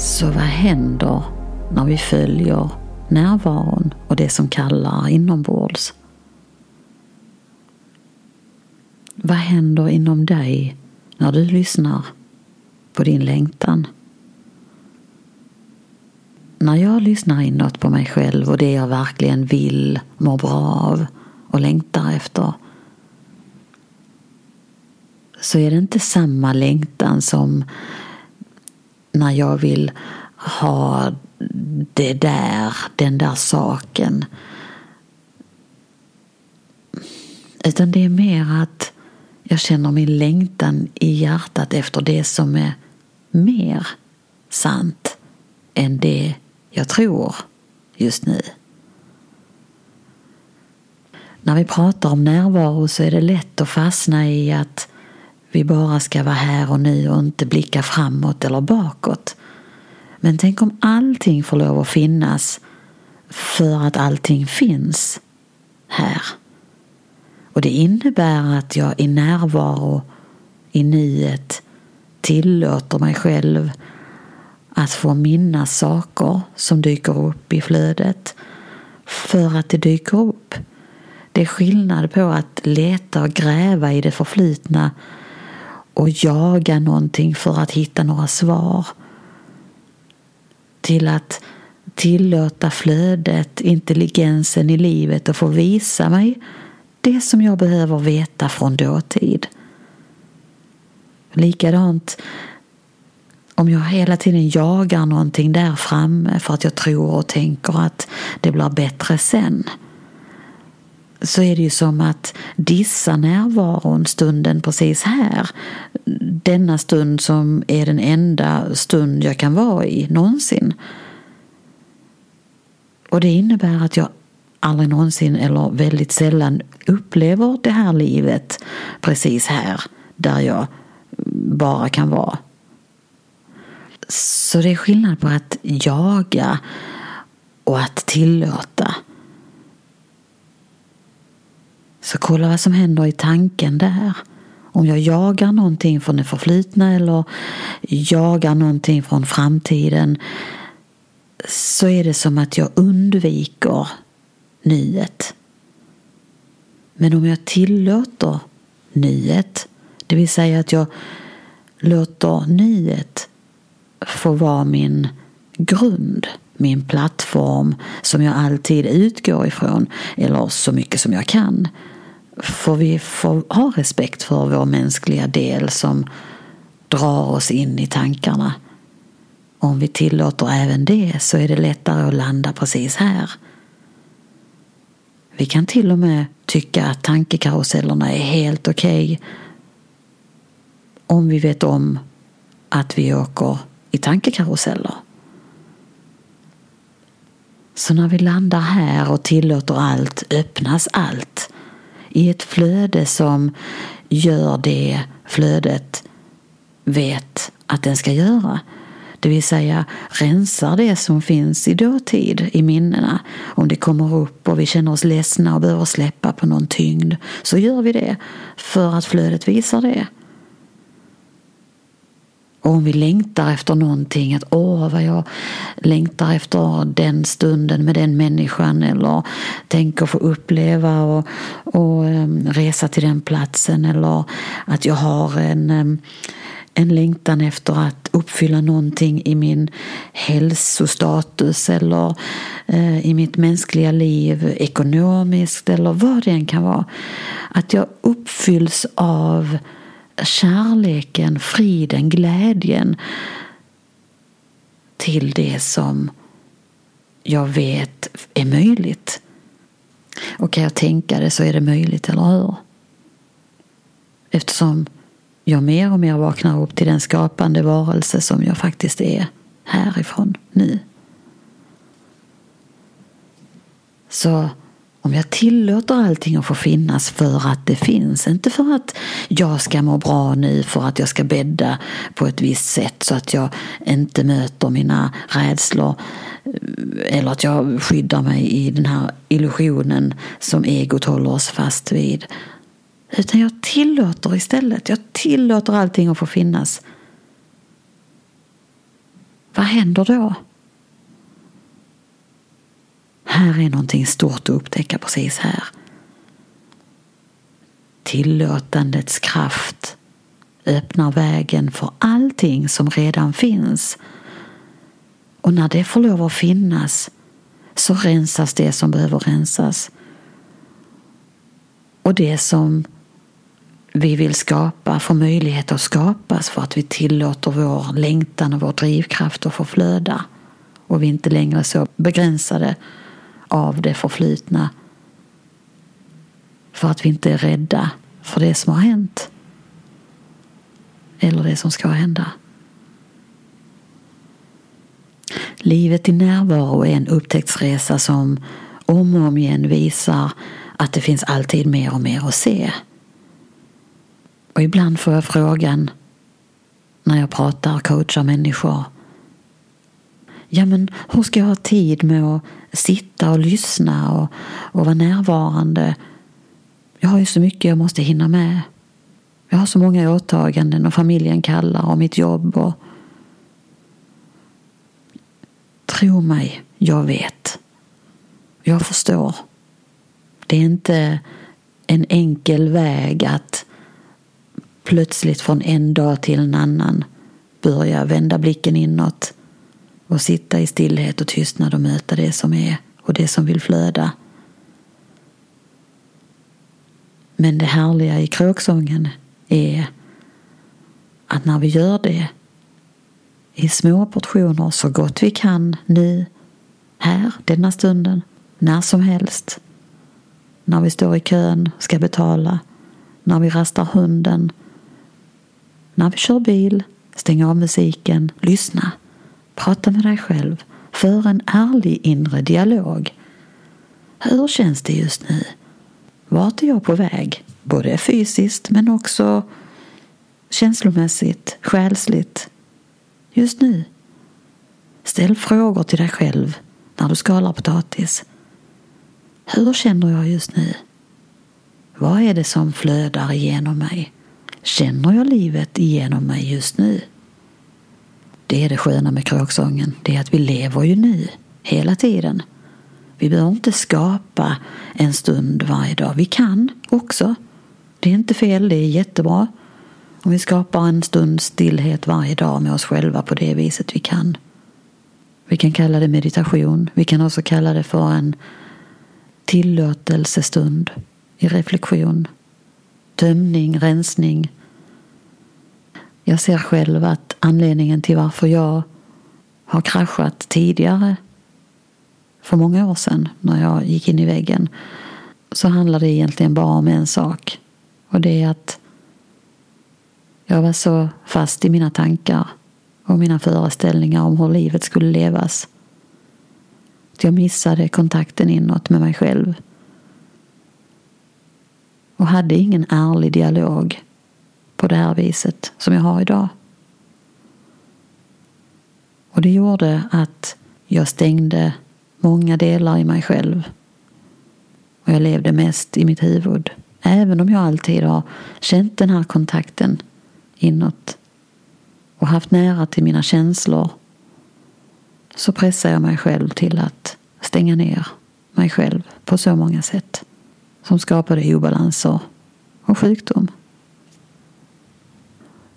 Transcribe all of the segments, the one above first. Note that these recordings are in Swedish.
Så vad händer när vi följer närvaron och det som kallar inombords? Vad händer inom dig när du lyssnar på din längtan? När jag lyssnar inåt på mig själv och det jag verkligen vill, mår bra av och längtar efter så är det inte samma längtan som när jag vill ha det där, den där saken. Utan det är mer att jag känner min längtan i hjärtat efter det som är mer sant än det jag tror just nu. När vi pratar om närvaro så är det lätt att fastna i att vi bara ska vara här och nu och inte blicka framåt eller bakåt. Men tänk om allting får lov att finnas för att allting finns här. Och det innebär att jag i närvaro, i nuet, tillåter mig själv att få minnas saker som dyker upp i flödet för att det dyker upp. Det är skillnad på att leta och gräva i det förflutna och jaga någonting för att hitta några svar till att tillåta flödet, intelligensen i livet att få visa mig det som jag behöver veta från dåtid. Likadant om jag hela tiden jagar någonting där framme för att jag tror och tänker att det blir bättre sen så är det ju som att dissa närvaron stunden precis här. Denna stund som är den enda stund jag kan vara i någonsin. Och det innebär att jag aldrig någonsin eller väldigt sällan upplever det här livet precis här där jag bara kan vara. Så det är skillnad på att jaga och att tillåta. Så kolla vad som händer i tanken där. Om jag jagar någonting från det förflutna eller jagar någonting från framtiden så är det som att jag undviker nuet. Men om jag tillåter nuet, det vill säga att jag låter nuet få vara min grund, min plattform som jag alltid utgår ifrån, eller så mycket som jag kan, får vi får ha respekt för vår mänskliga del som drar oss in i tankarna. Om vi tillåter även det så är det lättare att landa precis här. Vi kan till och med tycka att tankekarusellerna är helt okej okay om vi vet om att vi åker i tankekaruseller. Så när vi landar här och tillåter allt öppnas allt i ett flöde som gör det flödet vet att den ska göra. Det vill säga rensar det som finns i dåtid i minnena. Om det kommer upp och vi känner oss ledsna och behöver släppa på någon tyngd så gör vi det för att flödet visar det. Och om vi längtar efter någonting, att åh vad jag längtar efter den stunden med den människan. Eller tänker få uppleva och, och um, resa till den platsen. Eller att jag har en, um, en längtan efter att uppfylla någonting i min hälsostatus. Eller uh, i mitt mänskliga liv, ekonomiskt. Eller vad det än kan vara. Att jag uppfylls av kärleken, friden, glädjen till det som jag vet är möjligt. Och kan jag tänka det så är det möjligt, eller hur? Eftersom jag mer och mer vaknar upp till den skapande varelse som jag faktiskt är härifrån nu. Så om jag tillåter allting att få finnas för att det finns, inte för att jag ska må bra nu, för att jag ska bädda på ett visst sätt så att jag inte möter mina rädslor eh, eller att jag skyddar mig i den här illusionen som egot håller oss fast vid. Utan jag tillåter istället, jag tillåter allting att få finnas. vad händer då? Här är någonting stort att upptäcka precis här. Tillåtandets kraft öppnar vägen för allting som redan finns. Och när det får lov att finnas så rensas det som behöver rensas. Och det som vi vill skapa får möjlighet att skapas för att vi tillåter vår längtan och vår drivkraft att få flöda. Och vi är inte längre så begränsade av det förflutna för att vi inte är rädda för det som har hänt eller det som ska hända. Livet i närvaro är en upptäcktsresa som om och om igen visar att det finns alltid mer och mer att se. Och ibland får jag frågan när jag pratar och coachar människor. Ja, men hur ska jag ha tid med att sitta och lyssna och, och vara närvarande? Jag har ju så mycket jag måste hinna med. Jag har så många åtaganden och familjen kallar och mitt jobb och Tro mig, jag vet. Jag förstår. Det är inte en enkel väg att plötsligt från en dag till en annan börja vända blicken inåt och sitta i stillhet och tystnad och möta det som är och det som vill flöda. Men det härliga i kråksången är att när vi gör det i små portioner så gott vi kan nu, här, denna stunden, när som helst. När vi står i kön, ska betala, när vi rastar hunden, när vi kör bil, stänger av musiken, lyssna, prata med dig själv, för en ärlig inre dialog. Hur känns det just nu? Vart är jag på väg? Både fysiskt men också känslomässigt, själsligt, just nu. Ställ frågor till dig själv när du skalar potatis. Hur känner jag just nu? Vad är det som flödar igenom mig? Känner jag livet igenom mig just nu? Det är det sköna med kråksången, det är att vi lever ju nu, hela tiden. Vi behöver inte skapa en stund varje dag. Vi kan också. Det är inte fel, det är jättebra. Om vi skapar en stund stillhet varje dag med oss själva på det viset vi kan. Vi kan kalla det meditation. Vi kan också kalla det för en tillåtelsestund i reflektion. Tömning, rensning. Jag ser själv att anledningen till varför jag har kraschat tidigare för många år sedan när jag gick in i väggen så handlar det egentligen bara om en sak och det är att jag var så fast i mina tankar och mina föreställningar om hur livet skulle levas. Att jag missade kontakten inåt med mig själv. Och hade ingen ärlig dialog på det här viset som jag har idag. Och det gjorde att jag stängde många delar i mig själv. Och jag levde mest i mitt huvud. Även om jag alltid har känt den här kontakten inåt och haft nära till mina känslor så pressar jag mig själv till att stänga ner mig själv på så många sätt som skapade obalanser och sjukdom.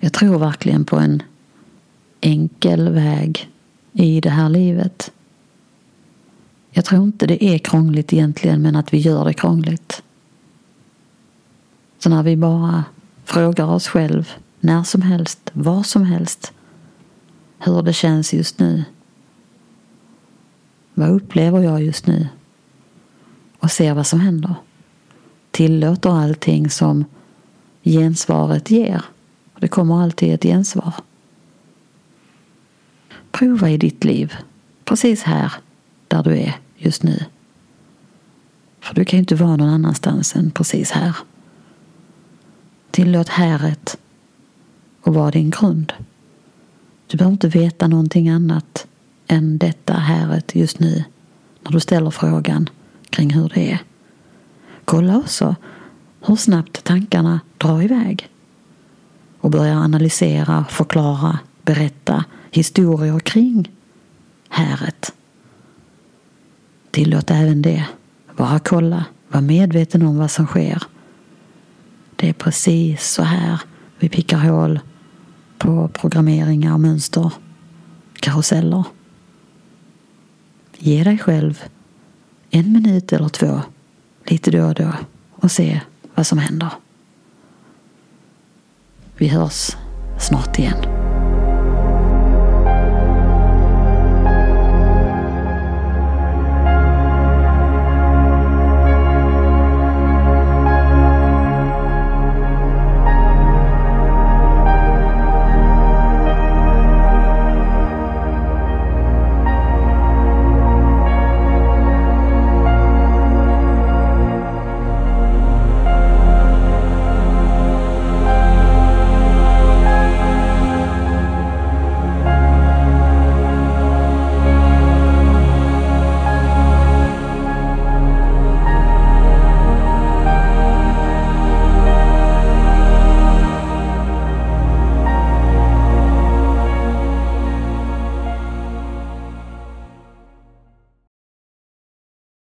Jag tror verkligen på en enkel väg i det här livet. Jag tror inte det är krångligt egentligen men att vi gör det krångligt. Så när vi bara frågar oss själv när som helst, var som helst, hur det känns just nu. Vad upplever jag just nu? Och ser vad som händer. Tillåter allting som gensvaret ger. Det kommer alltid ett gensvar. Prova i ditt liv, precis här där du är just nu. För du kan ju inte vara någon annanstans än precis här. Tillåt häret att vara din grund. Du behöver inte veta någonting annat än detta häret just nu när du ställer frågan kring hur det är. Kolla också hur snabbt tankarna drar iväg och börjar analysera, förklara, berätta historier kring häret. Tillåt även det. Bara kolla. Var medveten om vad som sker. Det är precis så här vi pickar hål på programmeringar, mönster, karuseller. Ge dig själv en minut eller två lite då och då och se vad som händer. Vi hörs snart igen.